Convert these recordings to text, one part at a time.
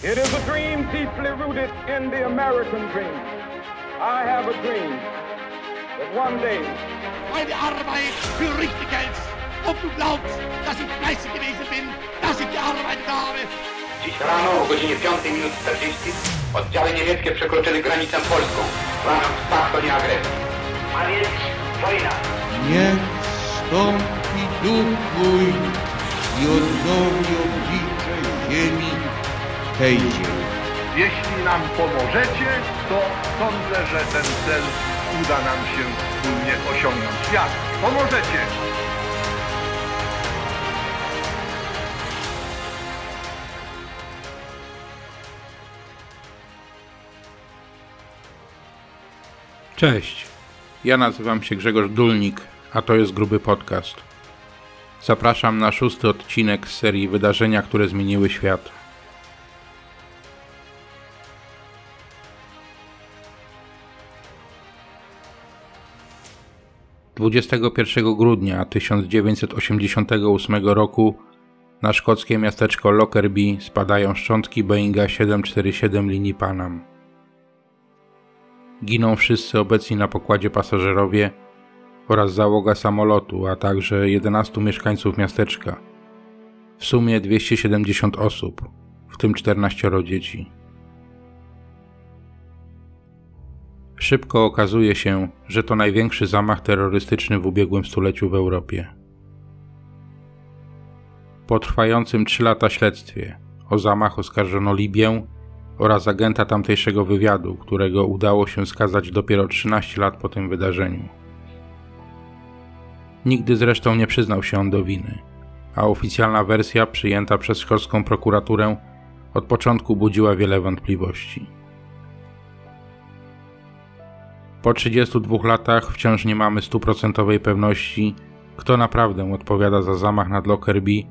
It is a dream deeply rooted in the American dream. I have a dream that one day Meine Arbeit für richtig hältst. Ob du glaubst, dass ich fleißig gewesen bin, dass ich gearbeitet habe. Dziś rano o godzinie 5 minut 40 oddziały niemieckie przekroczyły granicę polską. Łamiąc pakt o nieagresji. A więc wojna. Niech wstąpi duch Twój i odnowi oblicze ziemi tej ziemi. Jeśli nam pomożecie, to sądzę, że ten cel uda nam się wspólnie osiągnąć. Jak pomożecie? Cześć, ja nazywam się Grzegorz Dulnik, a to jest Gruby Podcast. Zapraszam na szósty odcinek z serii Wydarzenia, które zmieniły świat. Dwudziestego pierwszego grudnia 1988 roku na szkockie miasteczko Lockerbie spadają szczątki Boeinga 747 linii Panam. Giną wszyscy obecni na pokładzie pasażerowie oraz załoga samolotu, a także 11 mieszkańców miasteczka. W sumie 270 osób, w tym 14 dzieci. Szybko okazuje się, że to największy zamach terrorystyczny w ubiegłym stuleciu w Europie. Po trwającym 3 lata śledztwie o zamach oskarżono Libię, oraz agenta tamtejszego wywiadu, którego udało się skazać dopiero 13 lat po tym wydarzeniu. Nigdy zresztą nie przyznał się on do winy, a oficjalna wersja przyjęta przez szkocką prokuraturę od początku budziła wiele wątpliwości. Po 32 latach wciąż nie mamy stuprocentowej pewności, kto naprawdę odpowiada za zamach nad Lockerbie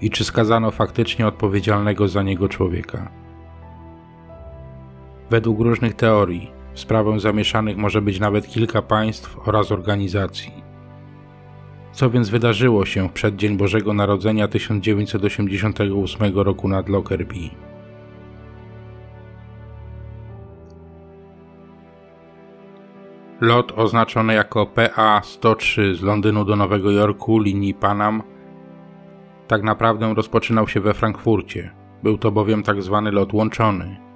i czy skazano faktycznie odpowiedzialnego za niego człowieka. Według różnych teorii w sprawę zamieszanych może być nawet kilka państw oraz organizacji. Co więc wydarzyło się w przeddzień Bożego Narodzenia 1988 roku nad Lockerbie? Lot oznaczony jako PA-103 z Londynu do Nowego Jorku linii Panam tak naprawdę rozpoczynał się we Frankfurcie. Był to bowiem tak zwany lot łączony –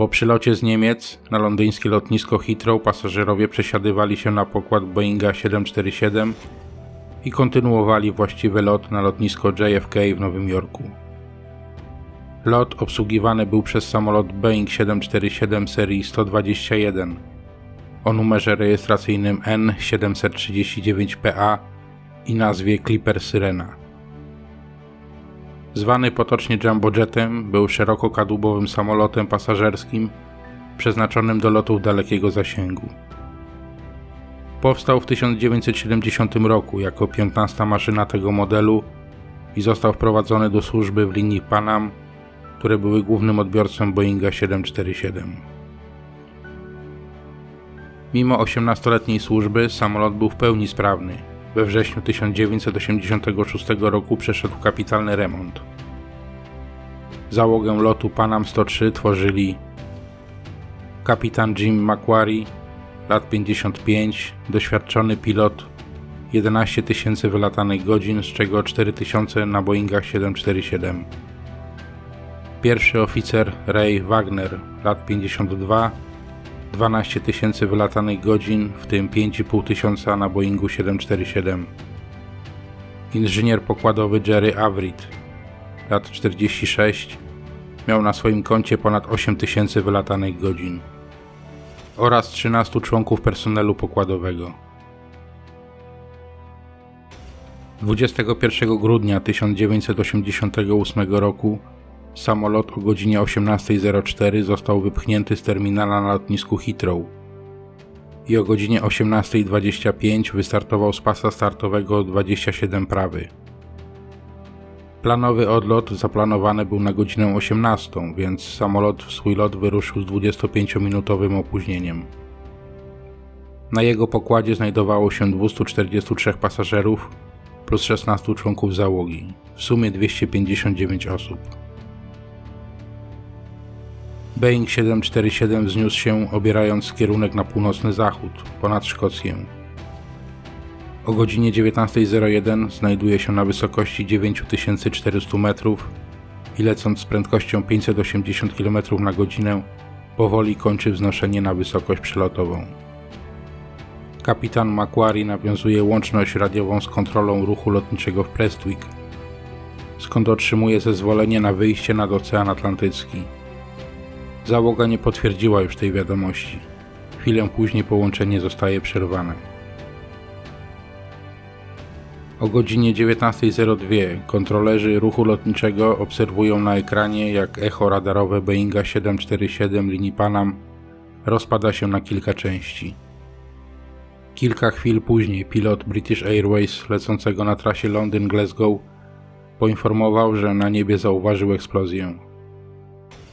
po przylocie z Niemiec na londyńskie lotnisko Heathrow pasażerowie przesiadywali się na pokład Boeinga 747 i kontynuowali właściwy lot na lotnisko JFK w Nowym Jorku. Lot obsługiwany był przez samolot Boeing 747 serii 121 o numerze rejestracyjnym N739PA i nazwie Clipper Syrena. Zwany potocznie Jumbojetem, był szerokokadłubowym samolotem pasażerskim przeznaczonym do lotów dalekiego zasięgu. Powstał w 1970 roku jako 15 maszyna tego modelu i został wprowadzony do służby w linii Panam, które były głównym odbiorcą Boeinga 747. Mimo 18-letniej służby samolot był w pełni sprawny we wrześniu 1986 roku przeszedł kapitalny remont. Załogę lotu Panam 103 tworzyli kapitan Jim Macquarie, lat 55, doświadczony pilot, 11 tysięcy wylatanych godzin, z czego 4 tysiące na Boeingach 747. Pierwszy oficer Ray Wagner, lat 52, 12 tysięcy wylatanych godzin, w tym 5,5 tysiąca na Boeingu 747. Inżynier pokładowy Jerry Avrit, lat 46, miał na swoim koncie ponad 8 tysięcy wylatanych godzin oraz 13 członków personelu pokładowego. 21 grudnia 1988 roku Samolot o godzinie 18.04 został wypchnięty z terminala na lotnisku Heathrow i o godzinie 18.25 wystartował z pasa startowego 27 prawy. Planowy odlot zaplanowany był na godzinę 18, więc samolot w swój lot wyruszył z 25-minutowym opóźnieniem. Na jego pokładzie znajdowało się 243 pasażerów plus 16 członków załogi, w sumie 259 osób. Boeing 747 wzniósł się, obierając kierunek na północny zachód, ponad Szkocję. O godzinie 19.01 znajduje się na wysokości 9400 metrów i lecąc z prędkością 580 km na godzinę, powoli kończy wznoszenie na wysokość przelotową. Kapitan Macquarie nawiązuje łączność radiową z kontrolą ruchu lotniczego w Prestwick, skąd otrzymuje zezwolenie na wyjście nad Ocean Atlantycki. Załoga nie potwierdziła już tej wiadomości. Chwilę później połączenie zostaje przerwane. O godzinie 19.02 kontrolerzy ruchu lotniczego obserwują na ekranie, jak echo radarowe Boeinga 747 linii Panam rozpada się na kilka części. Kilka chwil później pilot British Airways lecącego na trasie Londyn-Glasgow poinformował, że na niebie zauważył eksplozję.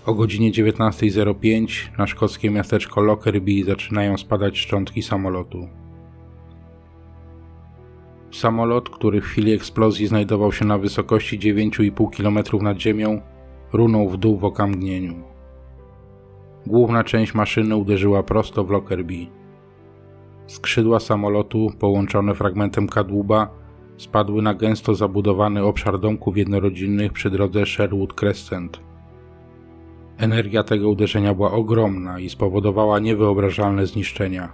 O godzinie 19.05 na szkockie miasteczko Lockerbie zaczynają spadać szczątki samolotu. Samolot, który w chwili eksplozji znajdował się na wysokości 9,5 km nad ziemią, runął w dół w okamgnieniu. Główna część maszyny uderzyła prosto w Lockerbie. Skrzydła samolotu, połączone fragmentem kadłuba, spadły na gęsto zabudowany obszar domków jednorodzinnych przy drodze Sherwood Crescent. Energia tego uderzenia była ogromna i spowodowała niewyobrażalne zniszczenia.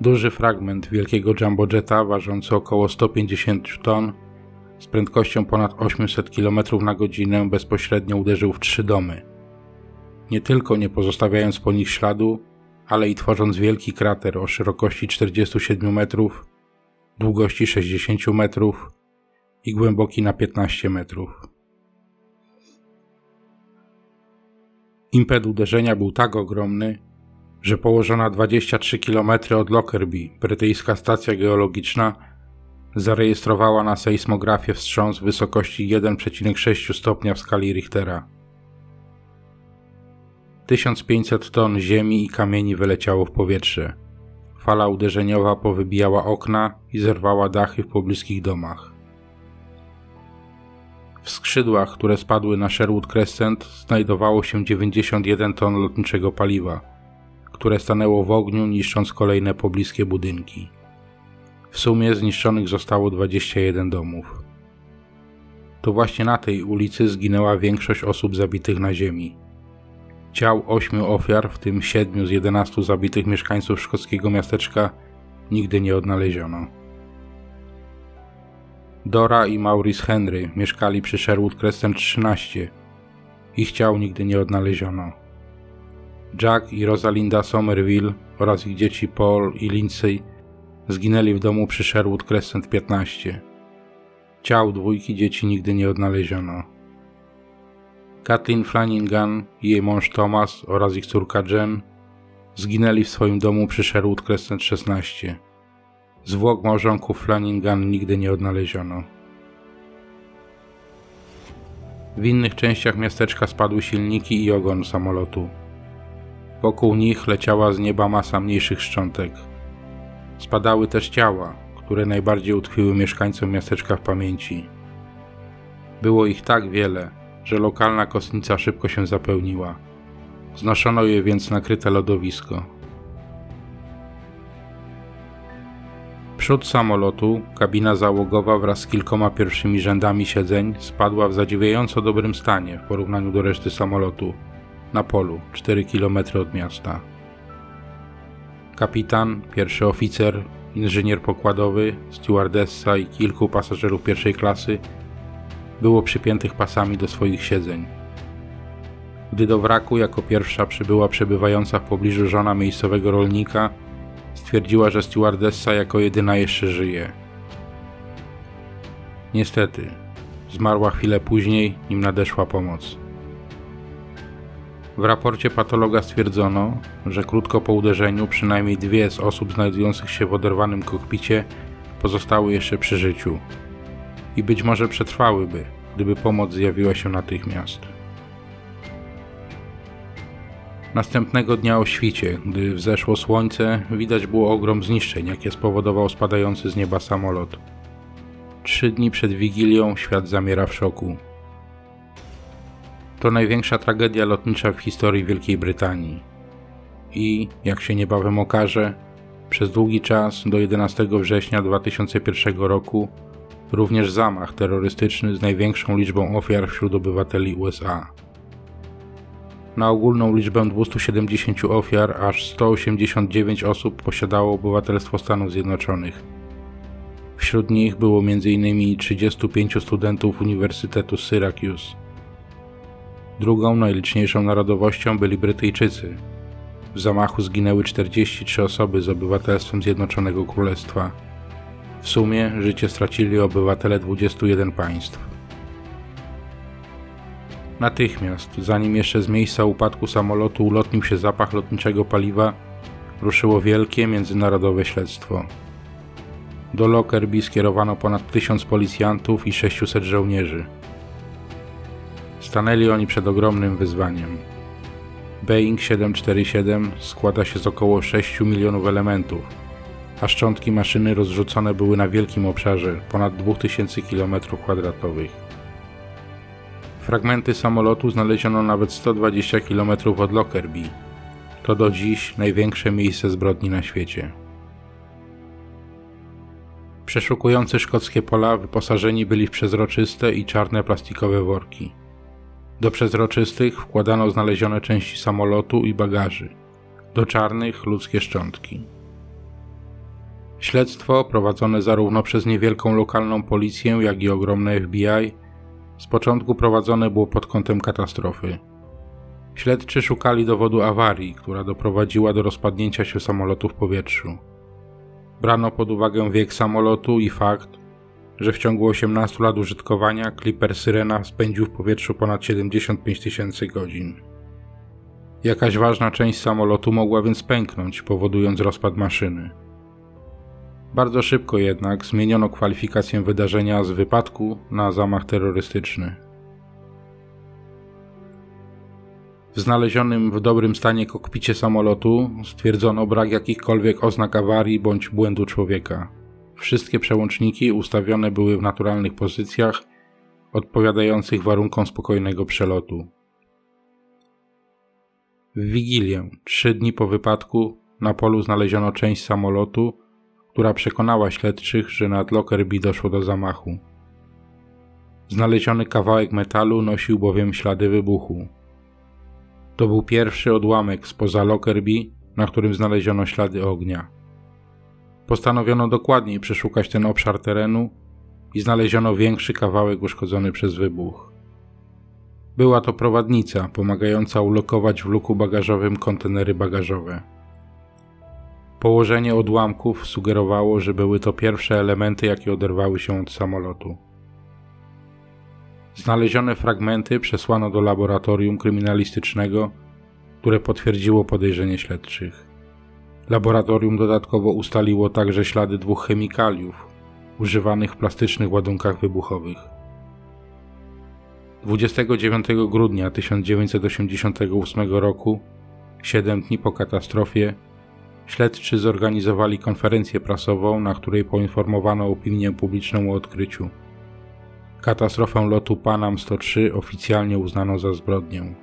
Duży fragment wielkiego jumbojeta ważący około 150 ton z prędkością ponad 800 km na godzinę bezpośrednio uderzył w trzy domy. Nie tylko nie pozostawiając po nich śladu, ale i tworząc wielki krater o szerokości 47 metrów, długości 60 metrów i głęboki na 15 metrów. Impet uderzenia był tak ogromny, że położona 23 km od Lockerbie brytyjska stacja geologiczna zarejestrowała na sejsmografię wstrząs wysokości 1,6 stopnia w skali Richtera. 1500 ton ziemi i kamieni wyleciało w powietrze. Fala uderzeniowa powybijała okna i zerwała dachy w pobliskich domach. W skrzydłach, które spadły na Sherwood Crescent, znajdowało się 91 ton lotniczego paliwa, które stanęło w ogniu, niszcząc kolejne pobliskie budynki. W sumie zniszczonych zostało 21 domów. To właśnie na tej ulicy zginęła większość osób zabitych na ziemi. Ciał ośmiu ofiar, w tym siedmiu z jedenastu zabitych mieszkańców szkockiego miasteczka, nigdy nie odnaleziono. Dora i Maurice Henry mieszkali przy Sherwood Crescent 13. Ich ciał nigdy nie odnaleziono. Jack i Rosalinda Somerville oraz ich dzieci Paul i Lindsay zginęli w domu przy Sherwood Crescent 15. Ciał dwójki dzieci nigdy nie odnaleziono. Kathleen Flanagan i jej mąż Thomas oraz ich córka Jen zginęli w swoim domu przy Sherwood Crescent 16. Zwłok małżonków Flanagan nigdy nie odnaleziono. W innych częściach miasteczka spadły silniki i ogon samolotu. Wokół nich leciała z nieba masa mniejszych szczątek. Spadały też ciała, które najbardziej utkwiły mieszkańcom miasteczka w pamięci. Było ich tak wiele, że lokalna kostnica szybko się zapełniła. Znoszono je więc na kryte lodowisko. Przód samolotu, kabina załogowa wraz z kilkoma pierwszymi rzędami siedzeń spadła w zadziwiająco dobrym stanie w porównaniu do reszty samolotu, na polu, 4 km od miasta. Kapitan, pierwszy oficer, inżynier pokładowy, stewardessa i kilku pasażerów pierwszej klasy było przypiętych pasami do swoich siedzeń. Gdy do wraku jako pierwsza przybyła przebywająca w pobliżu żona miejscowego rolnika, stwierdziła, że stewardessa jako jedyna jeszcze żyje. Niestety, zmarła chwilę później, nim nadeszła pomoc. W raporcie patologa stwierdzono, że krótko po uderzeniu przynajmniej dwie z osób znajdujących się w oderwanym kokpicie pozostały jeszcze przy życiu i być może przetrwałyby, gdyby pomoc zjawiła się natychmiast. Następnego dnia o świcie, gdy wzeszło słońce, widać było ogrom zniszczeń, jakie spowodował spadający z nieba samolot. Trzy dni przed Wigilią świat zamiera w szoku. To największa tragedia lotnicza w historii Wielkiej Brytanii. I, jak się niebawem okaże, przez długi czas do 11 września 2001 roku również zamach terrorystyczny z największą liczbą ofiar wśród obywateli USA. Na ogólną liczbę 270 ofiar aż 189 osób posiadało obywatelstwo Stanów Zjednoczonych. Wśród nich było m.in. 35 studentów Uniwersytetu Syracuse. Drugą najliczniejszą narodowością byli Brytyjczycy. W zamachu zginęły 43 osoby z obywatelstwem Zjednoczonego Królestwa. W sumie życie stracili obywatele 21 państw. Natychmiast, zanim jeszcze z miejsca upadku samolotu ulotnił się zapach lotniczego paliwa, ruszyło wielkie międzynarodowe śledztwo. Do Lockerbie skierowano ponad 1000 policjantów i 600 żołnierzy. Stanęli oni przed ogromnym wyzwaniem. Boeing 747 składa się z około 6 milionów elementów, a szczątki maszyny rozrzucone były na wielkim obszarze ponad 2000 km2. Fragmenty samolotu znaleziono nawet 120 km od Lockerbie. To do dziś największe miejsce zbrodni na świecie. Przeszukujący szkockie pola wyposażeni byli w przezroczyste i czarne plastikowe worki. Do przezroczystych wkładano znalezione części samolotu i bagaży, do czarnych ludzkie szczątki. Śledztwo prowadzone zarówno przez niewielką lokalną policję, jak i ogromne FBI z początku prowadzone było pod kątem katastrofy. Śledczy szukali dowodu awarii, która doprowadziła do rozpadnięcia się samolotu w powietrzu. Brano pod uwagę wiek samolotu i fakt, że w ciągu 18 lat użytkowania Clipper Syrena spędził w powietrzu ponad 75 tysięcy godzin. Jakaś ważna część samolotu mogła więc pęknąć, powodując rozpad maszyny. Bardzo szybko jednak zmieniono kwalifikację wydarzenia z wypadku na zamach terrorystyczny. W znalezionym w dobrym stanie kokpicie samolotu stwierdzono brak jakichkolwiek oznak awarii bądź błędu człowieka. Wszystkie przełączniki ustawione były w naturalnych pozycjach, odpowiadających warunkom spokojnego przelotu. W Wigilię, trzy dni po wypadku, na polu znaleziono część samolotu, która przekonała śledczych, że nad Lockerbie doszło do zamachu. Znaleziony kawałek metalu nosił bowiem ślady wybuchu. To był pierwszy odłamek spoza Lockerbie, na którym znaleziono ślady ognia. Postanowiono dokładniej przeszukać ten obszar terenu i znaleziono większy kawałek uszkodzony przez wybuch. Była to prowadnica pomagająca ulokować w luku bagażowym kontenery bagażowe. Położenie odłamków sugerowało, że były to pierwsze elementy, jakie oderwały się od samolotu. Znalezione fragmenty przesłano do laboratorium kryminalistycznego, które potwierdziło podejrzenie śledczych. Laboratorium dodatkowo ustaliło także ślady dwóch chemikaliów używanych w plastycznych ładunkach wybuchowych. 29 grudnia 1988 roku, 7 dni po katastrofie, Śledczy zorganizowali konferencję prasową, na której poinformowano opinię publiczną o odkryciu. Katastrofę lotu Panam 103 oficjalnie uznano za zbrodnię.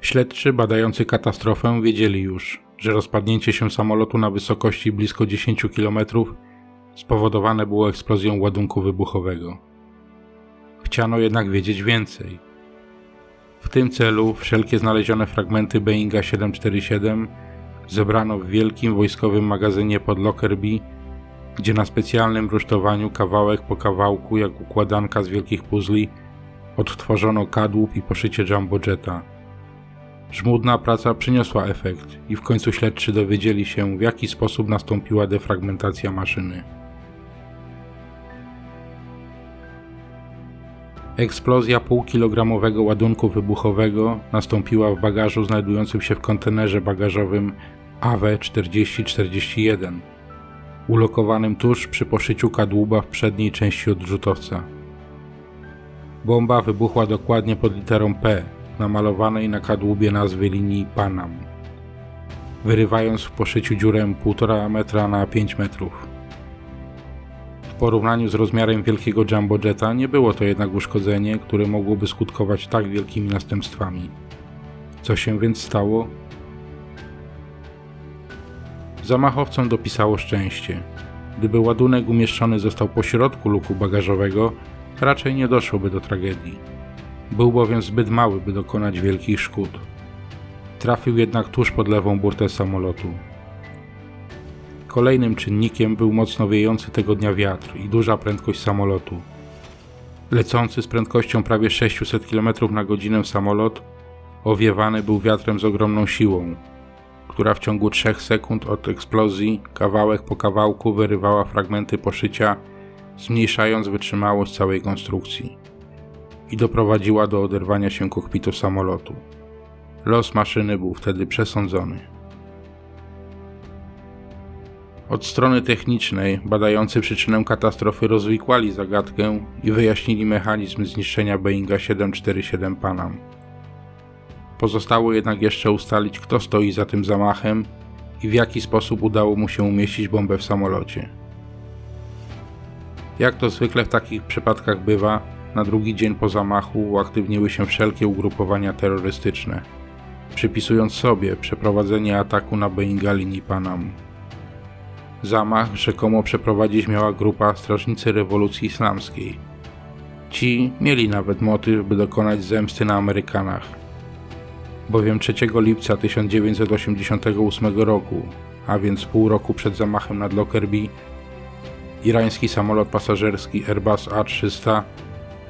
Śledczy badający katastrofę wiedzieli już, że rozpadnięcie się samolotu na wysokości blisko 10 km spowodowane było eksplozją ładunku wybuchowego. Chciano jednak wiedzieć więcej – w tym celu wszelkie znalezione fragmenty Boeinga 747 zebrano w wielkim wojskowym magazynie pod Lockerbie, gdzie na specjalnym rusztowaniu kawałek po kawałku, jak układanka z wielkich puzli, odtworzono kadłub i poszycie jumbo jetta. Żmudna praca przyniosła efekt i w końcu śledczy dowiedzieli się, w jaki sposób nastąpiła defragmentacja maszyny. Eksplozja półkilogramowego ładunku wybuchowego nastąpiła w bagażu znajdującym się w kontenerze bagażowym AW4041, ulokowanym tuż przy poszyciu kadłuba w przedniej części odrzutowca. Bomba wybuchła dokładnie pod literą P, namalowanej na kadłubie nazwy linii Panam, wyrywając w poszyciu dziurę 1,5 metra na 5 metrów porównaniu z rozmiarem wielkiego jumbo jetta nie było to jednak uszkodzenie, które mogłoby skutkować tak wielkimi następstwami. Co się więc stało? Zamachowcom dopisało szczęście. Gdyby ładunek umieszczony został pośrodku luku bagażowego, raczej nie doszłoby do tragedii. Był bowiem zbyt mały, by dokonać wielkich szkód. Trafił jednak tuż pod lewą burtę samolotu. Kolejnym czynnikiem był mocno wiejący tego dnia wiatr i duża prędkość samolotu. Lecący z prędkością prawie 600 km na godzinę samolot owiewany był wiatrem z ogromną siłą, która w ciągu 3 sekund od eksplozji kawałek po kawałku wyrywała fragmenty poszycia, zmniejszając wytrzymałość całej konstrukcji i doprowadziła do oderwania się kokpitu samolotu. Los maszyny był wtedy przesądzony. Od strony technicznej badający przyczynę katastrofy rozwikłali zagadkę i wyjaśnili mechanizm zniszczenia Boeinga 747 Panam. Pozostało jednak jeszcze ustalić, kto stoi za tym zamachem i w jaki sposób udało mu się umieścić bombę w samolocie. Jak to zwykle w takich przypadkach bywa, na drugi dzień po zamachu uaktywniły się wszelkie ugrupowania terrorystyczne, przypisując sobie przeprowadzenie ataku na Boeinga linii Panam. Zamach rzekomo przeprowadzić miała grupa Strażnicy Rewolucji Islamskiej. Ci mieli nawet motyw, by dokonać zemsty na Amerykanach. Bowiem 3 lipca 1988 roku, a więc pół roku przed zamachem nad Lockerbie, irański samolot pasażerski Airbus A300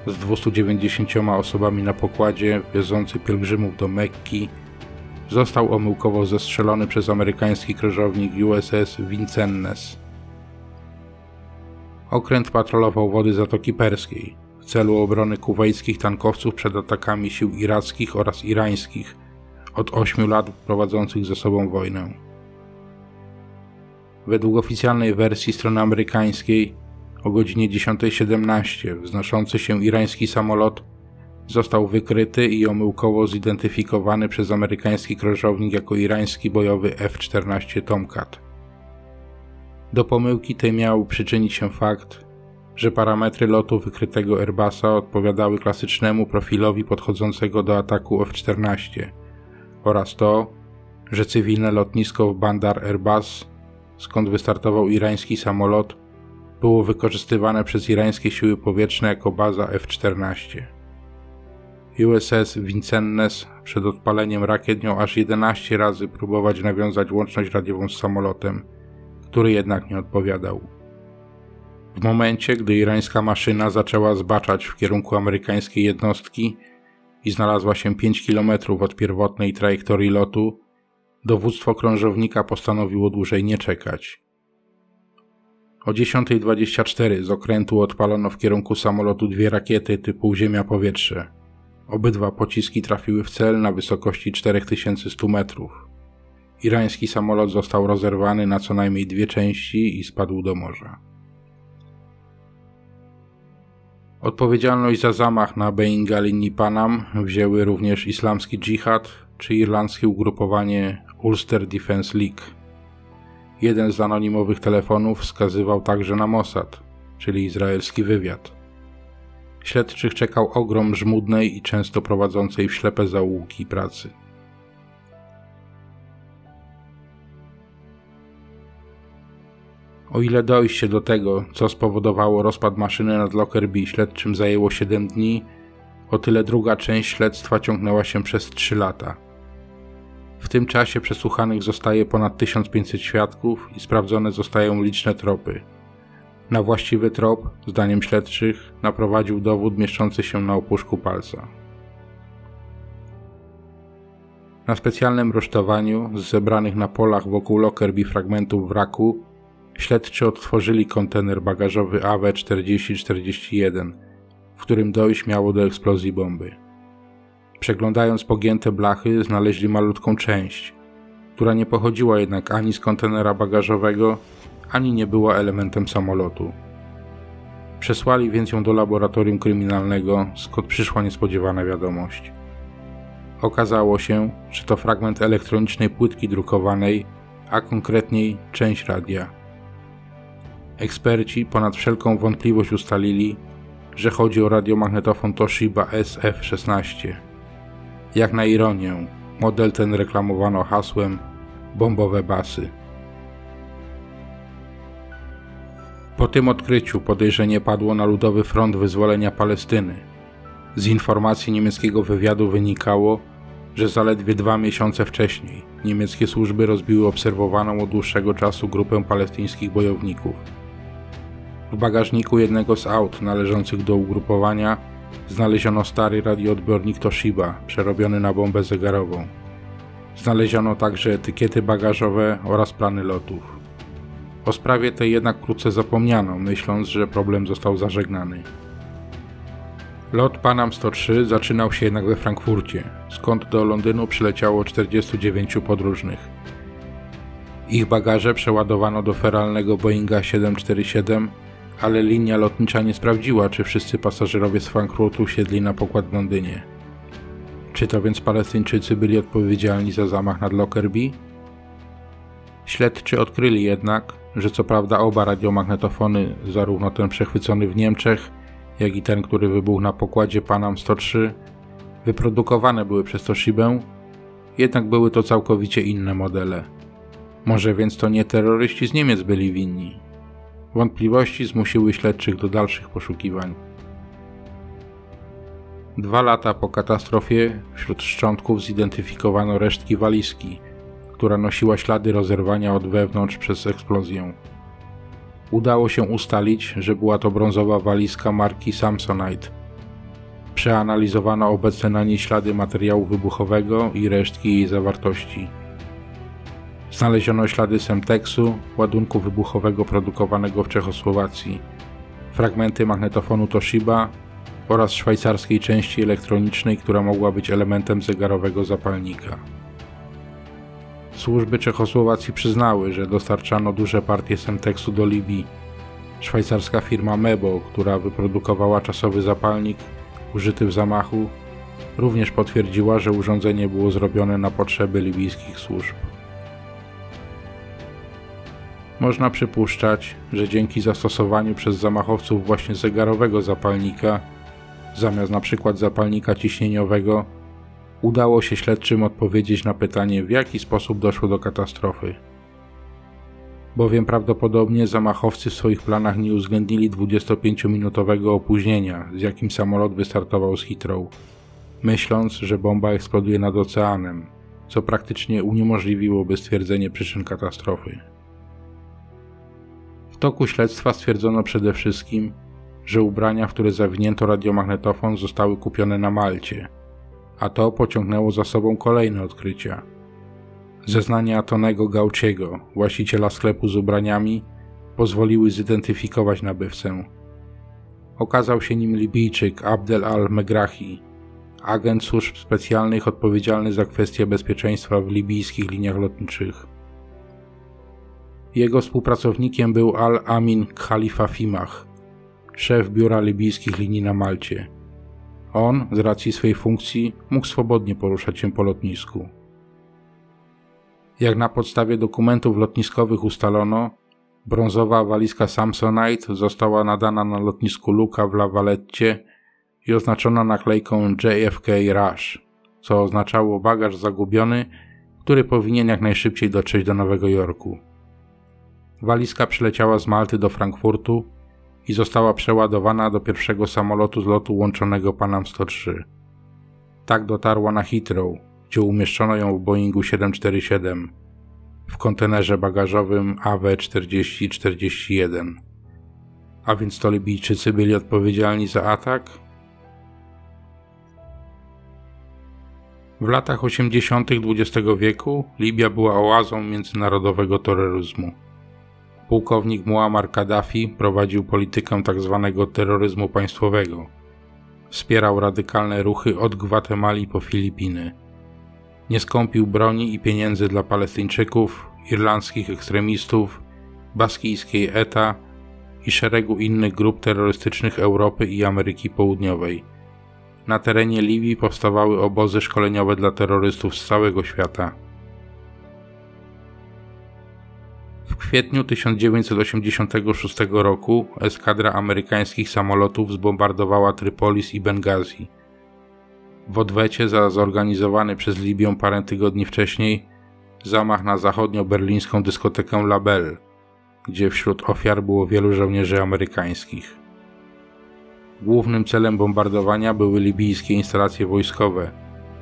z 290 osobami na pokładzie wiozący pielgrzymów do Mekki został omyłkowo zestrzelony przez amerykański krążownik USS Vincennes. Okręt patrolował wody Zatoki Perskiej w celu obrony kuwejskich tankowców przed atakami sił irackich oraz irańskich od 8 lat prowadzących ze sobą wojnę. Według oficjalnej wersji strony amerykańskiej o godzinie 10.17 wznoszący się irański samolot został wykryty i omyłkowo zidentyfikowany przez amerykański krążownik jako irański bojowy F-14 Tomcat. Do pomyłki tej miał przyczynić się fakt, że parametry lotu wykrytego Airbusa odpowiadały klasycznemu profilowi podchodzącego do ataku F-14 oraz to, że cywilne lotnisko w Bandar Airbus, skąd wystartował irański samolot, było wykorzystywane przez irańskie siły powietrzne jako baza F-14. USS Vincennes przed odpaleniem rakiet miał aż 11 razy próbować nawiązać łączność radiową z samolotem, który jednak nie odpowiadał. W momencie, gdy irańska maszyna zaczęła zbaczać w kierunku amerykańskiej jednostki i znalazła się 5 km od pierwotnej trajektorii lotu, dowództwo krążownika postanowiło dłużej nie czekać. O 10.24 z okrętu odpalono w kierunku samolotu dwie rakiety typu Ziemia-Powietrze. Obydwa pociski trafiły w cel na wysokości 4100 metrów. Irański samolot został rozerwany na co najmniej dwie części i spadł do morza. Odpowiedzialność za zamach na Boeinga linii Panam wzięły również islamski dżihad czy irlandzkie ugrupowanie Ulster Defense League. Jeden z anonimowych telefonów wskazywał także na Mossad, czyli izraelski wywiad. Śledczych czekał ogrom żmudnej i często prowadzącej w ślepe zaułki pracy. O ile dojście do tego, co spowodowało rozpad maszyny nad Lockerbie śledczym zajęło 7 dni, o tyle druga część śledztwa ciągnęła się przez 3 lata. W tym czasie przesłuchanych zostaje ponad 1500 świadków i sprawdzone zostają liczne tropy. Na właściwy trop, zdaniem śledczych, naprowadził dowód mieszczący się na opuszku palca. Na specjalnym rusztowaniu z zebranych na polach wokół Lockerbie fragmentów wraku śledczy odtworzyli kontener bagażowy AW4041, w którym dojść miało do eksplozji bomby. Przeglądając pogięte blachy, znaleźli malutką część, która nie pochodziła jednak ani z kontenera bagażowego, ani nie była elementem samolotu. Przesłali więc ją do laboratorium kryminalnego, skąd przyszła niespodziewana wiadomość. Okazało się, że to fragment elektronicznej płytki drukowanej, a konkretniej część radia. Eksperci ponad wszelką wątpliwość ustalili, że chodzi o radiomagnetofon Toshiba SF-16. Jak na ironię, model ten reklamowano hasłem bombowe basy. Po tym odkryciu podejrzenie padło na Ludowy Front Wyzwolenia Palestyny. Z informacji niemieckiego wywiadu wynikało, że zaledwie dwa miesiące wcześniej niemieckie służby rozbiły obserwowaną od dłuższego czasu grupę palestyńskich bojowników. W bagażniku jednego z aut należących do ugrupowania znaleziono stary radioodbiornik Toshiba, przerobiony na bombę zegarową. Znaleziono także etykiety bagażowe oraz plany lotów. O sprawie tej jednak wkrótce zapomniano, myśląc, że problem został zażegnany. Lot Panam 103 zaczynał się jednak we Frankfurcie, skąd do Londynu przyleciało 49 podróżnych. Ich bagaże przeładowano do feralnego Boeinga 747, ale linia lotnicza nie sprawdziła, czy wszyscy pasażerowie z Frankfurtu siedli na pokład w Londynie. Czy to więc Palestyńczycy byli odpowiedzialni za zamach nad Lockerbie? Śledczy odkryli jednak, że co prawda oba radiomagnetofony, zarówno ten przechwycony w Niemczech, jak i ten, który wybuchł na pokładzie Panam 103, wyprodukowane były przez Toshibę, jednak były to całkowicie inne modele. Może więc to nie terroryści z Niemiec byli winni. Wątpliwości zmusiły śledczych do dalszych poszukiwań. Dwa lata po katastrofie wśród szczątków zidentyfikowano resztki walizki, która nosiła ślady rozerwania od wewnątrz przez eksplozję. Udało się ustalić, że była to brązowa walizka marki Samsonite. Przeanalizowano obecne na niej ślady materiału wybuchowego i resztki jej zawartości. Znaleziono ślady Semtexu, ładunku wybuchowego produkowanego w Czechosłowacji, fragmenty magnetofonu Toshiba oraz szwajcarskiej części elektronicznej, która mogła być elementem zegarowego zapalnika. Służby Czechosłowacji przyznały, że dostarczano duże partie Semtexu do Libii. Szwajcarska firma Mebo, która wyprodukowała czasowy zapalnik użyty w zamachu, również potwierdziła, że urządzenie było zrobione na potrzeby libijskich służb. Można przypuszczać, że dzięki zastosowaniu przez zamachowców właśnie zegarowego zapalnika, zamiast przykład zapalnika ciśnieniowego, udało się śledczym odpowiedzieć na pytanie, w jaki sposób doszło do katastrofy. Bowiem prawdopodobnie zamachowcy w swoich planach nie uwzględnili 25-minutowego opóźnienia, z jakim samolot wystartował z Heathrow, myśląc, że bomba eksploduje nad oceanem, co praktycznie uniemożliwiłoby stwierdzenie przyczyn katastrofy. W toku śledztwa stwierdzono przede wszystkim, że ubrania, w które zawinięto radiomagnetofon, zostały kupione na Malcie – a to pociągnęło za sobą kolejne odkrycia. Zeznania Tonego Gauciego, właściciela sklepu z ubraniami, pozwoliły zidentyfikować nabywcę. Okazał się nim Libijczyk Abdel al-Megrahi, agent służb specjalnych odpowiedzialny za kwestie bezpieczeństwa w libijskich liniach lotniczych. Jego współpracownikiem był Al-Amin Khalifa Fimach, szef biura libijskich linii na Malcie. On, z racji swej funkcji, mógł swobodnie poruszać się po lotnisku. Jak na podstawie dokumentów lotniskowych ustalono, brązowa walizka Samsonite została nadana na lotnisku Luka w La Valette i oznaczona naklejką JFK Rush, co oznaczało bagaż zagubiony, który powinien jak najszybciej dotrzeć do Nowego Jorku. Walizka przyleciała z Malty do Frankfurtu i została przeładowana do pierwszego samolotu z lotu łączonego Panam 103. Tak dotarła na Heathrow, gdzie umieszczono ją w Boeingu 747 w kontenerze bagażowym AW4041. A więc to Libijczycy byli odpowiedzialni za atak? W latach 80. XX wieku Libia była oazą międzynarodowego terroryzmu. Pułkownik Muammar Kaddafi prowadził politykę tzw. Tak terroryzmu państwowego. Wspierał radykalne ruchy od Gwatemali po Filipiny. Nie skąpił broni i pieniędzy dla Palestyńczyków, irlandzkich ekstremistów, baskijskiej ETA i szeregu innych grup terrorystycznych Europy i Ameryki Południowej. Na terenie Libii powstawały obozy szkoleniowe dla terrorystów z całego świata. Kwietniu 1986 roku eskadra amerykańskich samolotów zbombardowała Trypolis i Bengazi. W odwecie za zorganizowany przez Libię parę tygodni wcześniej zamach na zachodnio-berlińską dyskotekę La Belle, gdzie wśród ofiar było wielu żołnierzy amerykańskich. Głównym celem bombardowania były libijskie instalacje wojskowe,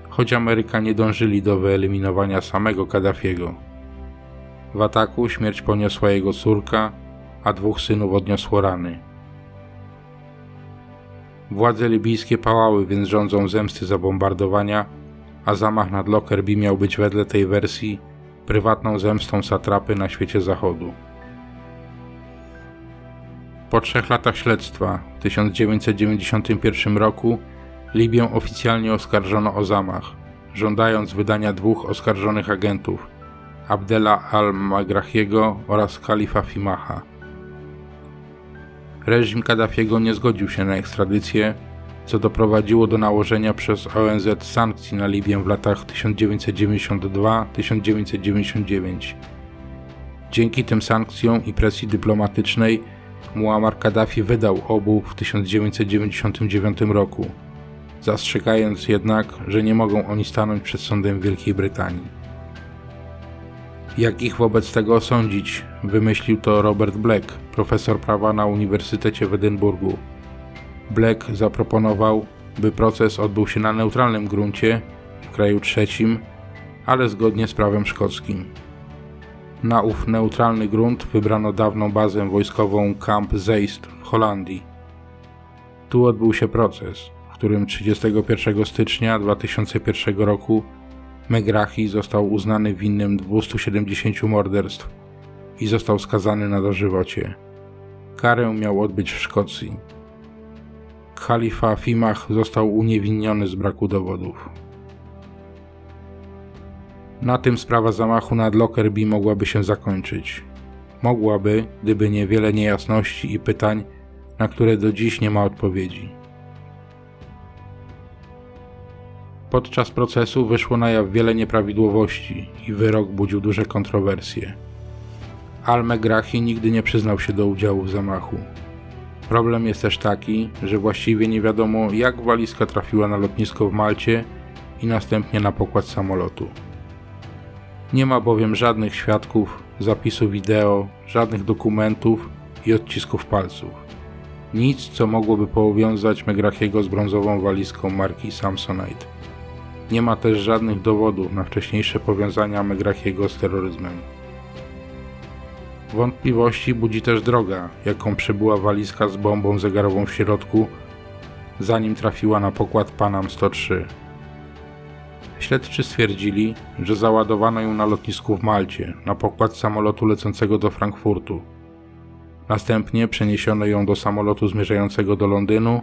choć Amerykanie dążyli do wyeliminowania samego Kaddafiego. W ataku śmierć poniosła jego córka, a dwóch synów odniosło rany. Władze libijskie pałały więc rządzą zemsty za bombardowania, a zamach nad Lockerbie miał być wedle tej wersji prywatną zemstą satrapy na świecie zachodu. Po trzech latach śledztwa w 1991 roku Libię oficjalnie oskarżono o zamach, żądając wydania dwóch oskarżonych agentów Abdela al-Magrahiego oraz Khalifa Fimaha. Reżim Kaddafiego nie zgodził się na ekstradycję, co doprowadziło do nałożenia przez ONZ sankcji na Libię w latach 1992-1999. Dzięki tym sankcjom i presji dyplomatycznej Muammar Kaddafi wydał obu w 1999 roku, zastrzegając jednak, że nie mogą oni stanąć przed sądem Wielkiej Brytanii. Jak ich wobec tego osądzić, wymyślił to Robert Black, profesor prawa na Uniwersytecie w Edynburgu. Black zaproponował, by proces odbył się na neutralnym gruncie, w kraju trzecim, ale zgodnie z prawem szkockim. Na ów neutralny grunt wybrano dawną bazę wojskową Camp Zeist w Holandii. Tu odbył się proces, w którym 31 stycznia 2001 roku Megrahi został uznany winnym 270 morderstw i został skazany na dożywocie. Karę miał odbyć w Szkocji. Khalifa Fimach został uniewinniony z braku dowodów. Na tym sprawa zamachu nad Lockerbie mogłaby się zakończyć. Mogłaby, gdyby nie wiele niejasności i pytań, na które do dziś nie ma odpowiedzi. Podczas procesu wyszło na jaw wiele nieprawidłowości i wyrok budził duże kontrowersje. Al-Megrahi nigdy nie przyznał się do udziału w zamachu. Problem jest też taki, że właściwie nie wiadomo jak walizka trafiła na lotnisko w Malcie i następnie na pokład samolotu. Nie ma bowiem żadnych świadków, zapisu wideo, żadnych dokumentów i odcisków palców. Nic, co mogłoby powiązać Megrahiego z brązową walizką marki Samsonite. Nie ma też żadnych dowodów na wcześniejsze powiązania Megrahiego z terroryzmem. Wątpliwości budzi też droga, jaką przebyła walizka z bombą zegarową w środku, zanim trafiła na pokład Panam 103. Śledczy stwierdzili, że załadowano ją na lotnisku w Malcie, na pokład samolotu lecącego do Frankfurtu. Następnie przeniesiono ją do samolotu zmierzającego do Londynu,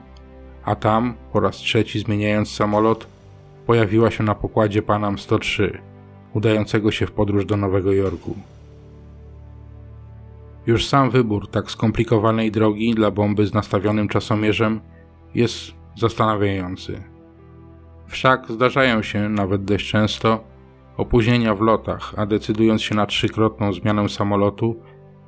a tam, po raz trzeci zmieniając samolot, pojawiła się na pokładzie Panam 103, udającego się w podróż do Nowego Jorku. Już sam wybór tak skomplikowanej drogi dla bomby z nastawionym czasomierzem jest zastanawiający. Wszak zdarzają się, nawet dość często, opóźnienia w lotach, a decydując się na trzykrotną zmianę samolotu,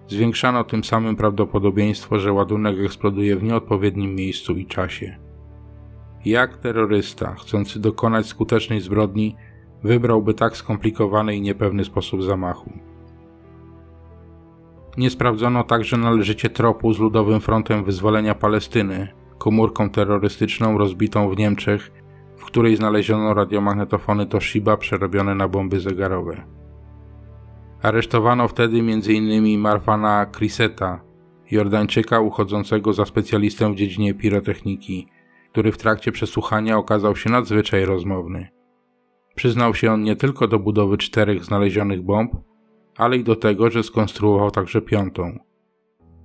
zwiększano tym samym prawdopodobieństwo, że ładunek eksploduje w nieodpowiednim miejscu i czasie. Jak terrorysta, chcący dokonać skutecznej zbrodni, wybrałby tak skomplikowany i niepewny sposób zamachu? Nie sprawdzono także należycie tropu z Ludowym Frontem Wyzwolenia Palestyny, komórką terrorystyczną rozbitą w Niemczech, w której znaleziono radiomagnetofony Toshiba przerobione na bomby zegarowe. Aresztowano wtedy m.in. Marwana Kriseta, Jordańczyka uchodzącego za specjalistę w dziedzinie pirotechniki, który w trakcie przesłuchania okazał się nadzwyczaj rozmowny. Przyznał się on nie tylko do budowy czterech znalezionych bomb, ale i do tego, że skonstruował także piątą.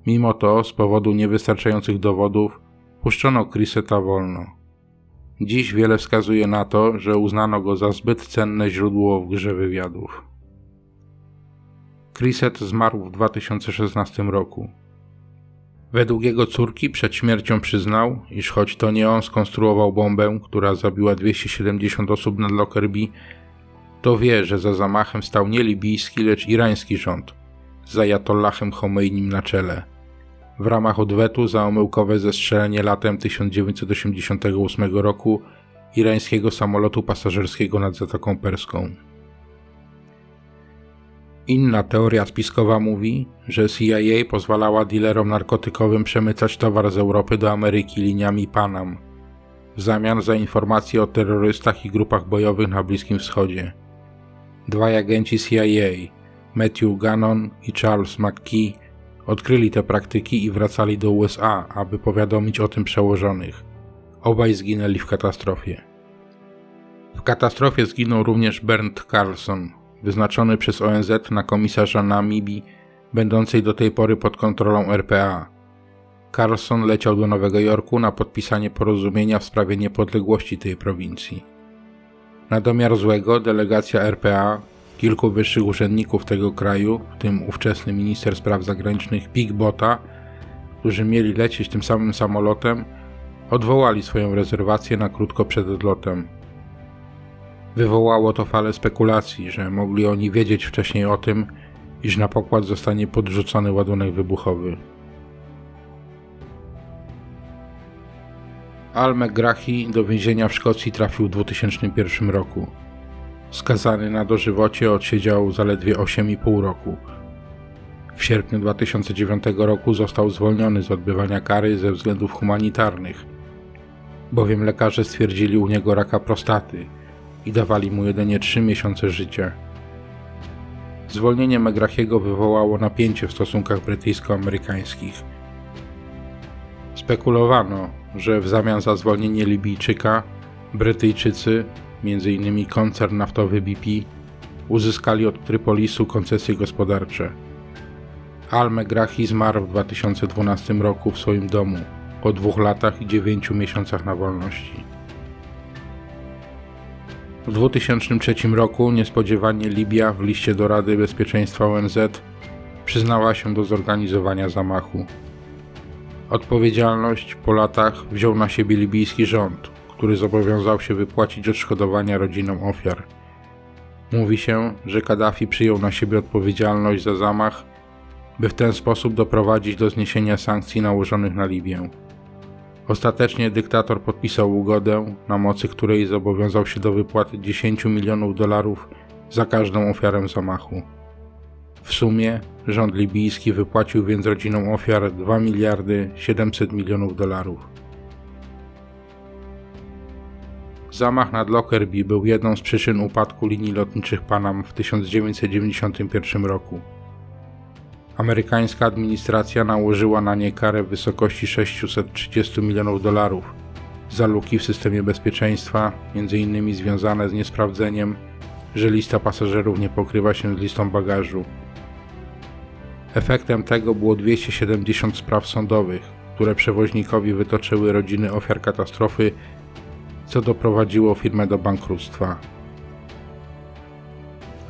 Mimo to, z powodu niewystarczających dowodów, puszczono Chriseta wolno. Dziś wiele wskazuje na to, że uznano go za zbyt cenne źródło w grze wywiadów. Chriset zmarł w 2016 roku. Według jego córki przed śmiercią przyznał, iż choć to nie on skonstruował bombę, która zabiła 270 osób nad Lockerbie, to wie, że za zamachem stał nie libijski, lecz irański rząd, z Ayatollahem Chomeinim na czele. W ramach odwetu za omyłkowe zestrzelenie latem 1988 roku irańskiego samolotu pasażerskiego nad Zatoką Perską. Inna teoria spiskowa mówi, że CIA pozwalała dealerom narkotykowym przemycać towar z Europy do Ameryki liniami Panam w zamian za informacje o terrorystach i grupach bojowych na Bliskim Wschodzie. Dwaj agenci CIA, Matthew Gannon i Charles McKee, odkryli te praktyki i wracali do USA, aby powiadomić o tym przełożonych. Obaj zginęli w katastrofie. W katastrofie zginął również Bernd Carlson, wyznaczony przez ONZ na komisarza Namibii, będącej do tej pory pod kontrolą RPA. Carlson leciał do Nowego Jorku na podpisanie porozumienia w sprawie niepodległości tej prowincji. Na domiar złego delegacja RPA, kilku wyższych urzędników tego kraju, w tym ówczesny minister spraw zagranicznych Pig Bota, którzy mieli lecieć tym samym samolotem, odwołali swoją rezerwację na krótko przed odlotem. Wywołało to falę spekulacji, że mogli oni wiedzieć wcześniej o tym, iż na pokład zostanie podrzucony ładunek wybuchowy. Al McGrahi do więzienia w Szkocji trafił w 2001 roku. Skazany na dożywocie odsiedział zaledwie 8,5 roku. W sierpniu 2009 roku został zwolniony z odbywania kary ze względów humanitarnych, bowiem lekarze stwierdzili u niego raka prostaty i dawali mu jedynie 3 miesiące życia. Zwolnienie Megrachiego wywołało napięcie w stosunkach brytyjsko-amerykańskich. Spekulowano, że w zamian za zwolnienie Libijczyka Brytyjczycy, m.in. koncern naftowy BP, uzyskali od Trypolisu koncesje gospodarcze. Al-Megrahi zmarł w 2012 roku w swoim domu po dwóch latach i dziewięciu miesiącach na wolności. W 2003 roku niespodziewanie Libia w liście do Rady Bezpieczeństwa ONZ przyznała się do zorganizowania zamachu. Odpowiedzialność po latach wziął na siebie libijski rząd, który zobowiązał się wypłacić odszkodowania rodzinom ofiar. Mówi się, że Kaddafi przyjął na siebie odpowiedzialność za zamach, by w ten sposób doprowadzić do zniesienia sankcji nałożonych na Libię. Ostatecznie dyktator podpisał ugodę, na mocy której zobowiązał się do wypłaty 10 milionów dolarów za każdą ofiarę zamachu. W sumie rząd libijski wypłacił więc rodzinom ofiar 2 miliardy 700 milionów dolarów. Zamach nad Lockerbie był jedną z przyczyn upadku linii lotniczych Panam w 1991 roku. Amerykańska administracja nałożyła na nie karę w wysokości 630 milionów dolarów za luki w systemie bezpieczeństwa, m.in. związane z niesprawdzeniem, że lista pasażerów nie pokrywa się z listą bagażu. Efektem tego było 270 spraw sądowych, które przewoźnikowi wytoczyły rodziny ofiar katastrofy, co doprowadziło firmę do bankructwa.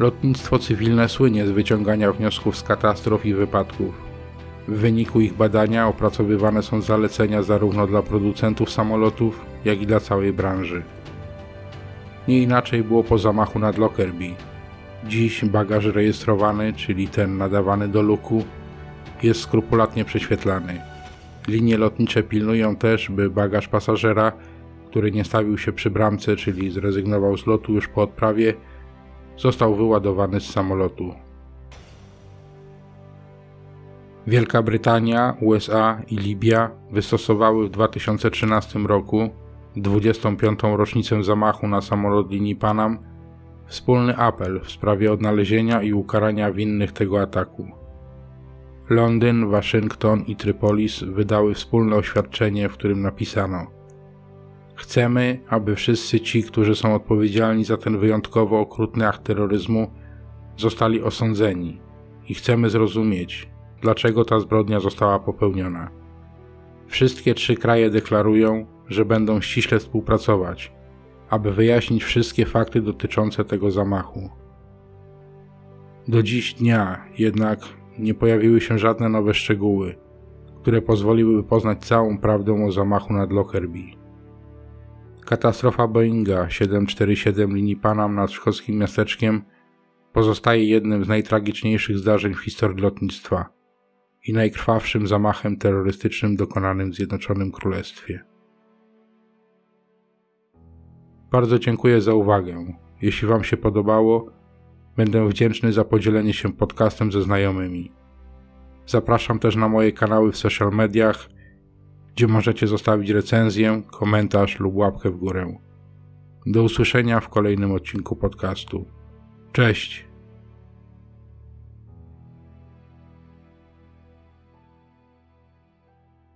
Lotnictwo cywilne słynie z wyciągania wniosków z katastrof i wypadków. W wyniku ich badania opracowywane są zalecenia zarówno dla producentów samolotów, jak i dla całej branży. Nie inaczej było po zamachu nad Lockerbie. Dziś bagaż rejestrowany, czyli ten nadawany do luku, jest skrupulatnie prześwietlany. Linie lotnicze pilnują też, by bagaż pasażera, który nie stawił się przy bramce, czyli zrezygnował z lotu już po odprawie, został wyładowany z samolotu. Wielka Brytania, USA i Libia wystosowały w 2013 roku, 25. rocznicę zamachu na samolot linii Panam, wspólny apel w sprawie odnalezienia i ukarania winnych tego ataku. Londyn, Waszyngton i Trypolis wydały wspólne oświadczenie, w którym napisano: Chcemy, aby wszyscy ci, którzy są odpowiedzialni za ten wyjątkowo okrutny akt terroryzmu, zostali osądzeni i chcemy zrozumieć, dlaczego ta zbrodnia została popełniona. Wszystkie trzy kraje deklarują, że będą ściśle współpracować, aby wyjaśnić wszystkie fakty dotyczące tego zamachu. Do dziś dnia jednak nie pojawiły się żadne nowe szczegóły, które pozwoliłyby poznać całą prawdę o zamachu nad Lockerbie. Katastrofa Boeinga 747 linii Panam nad szkockim miasteczkiem pozostaje jednym z najtragiczniejszych zdarzeń w historii lotnictwa i najkrwawszym zamachem terrorystycznym dokonanym w Zjednoczonym Królestwie. Bardzo dziękuję za uwagę. Jeśli Wam się podobało, będę wdzięczny za podzielenie się podcastem ze znajomymi. Zapraszam też na moje kanały w social mediach, gdzie możecie zostawić recenzję, komentarz lub łapkę w górę. Do usłyszenia w kolejnym odcinku podcastu. Cześć!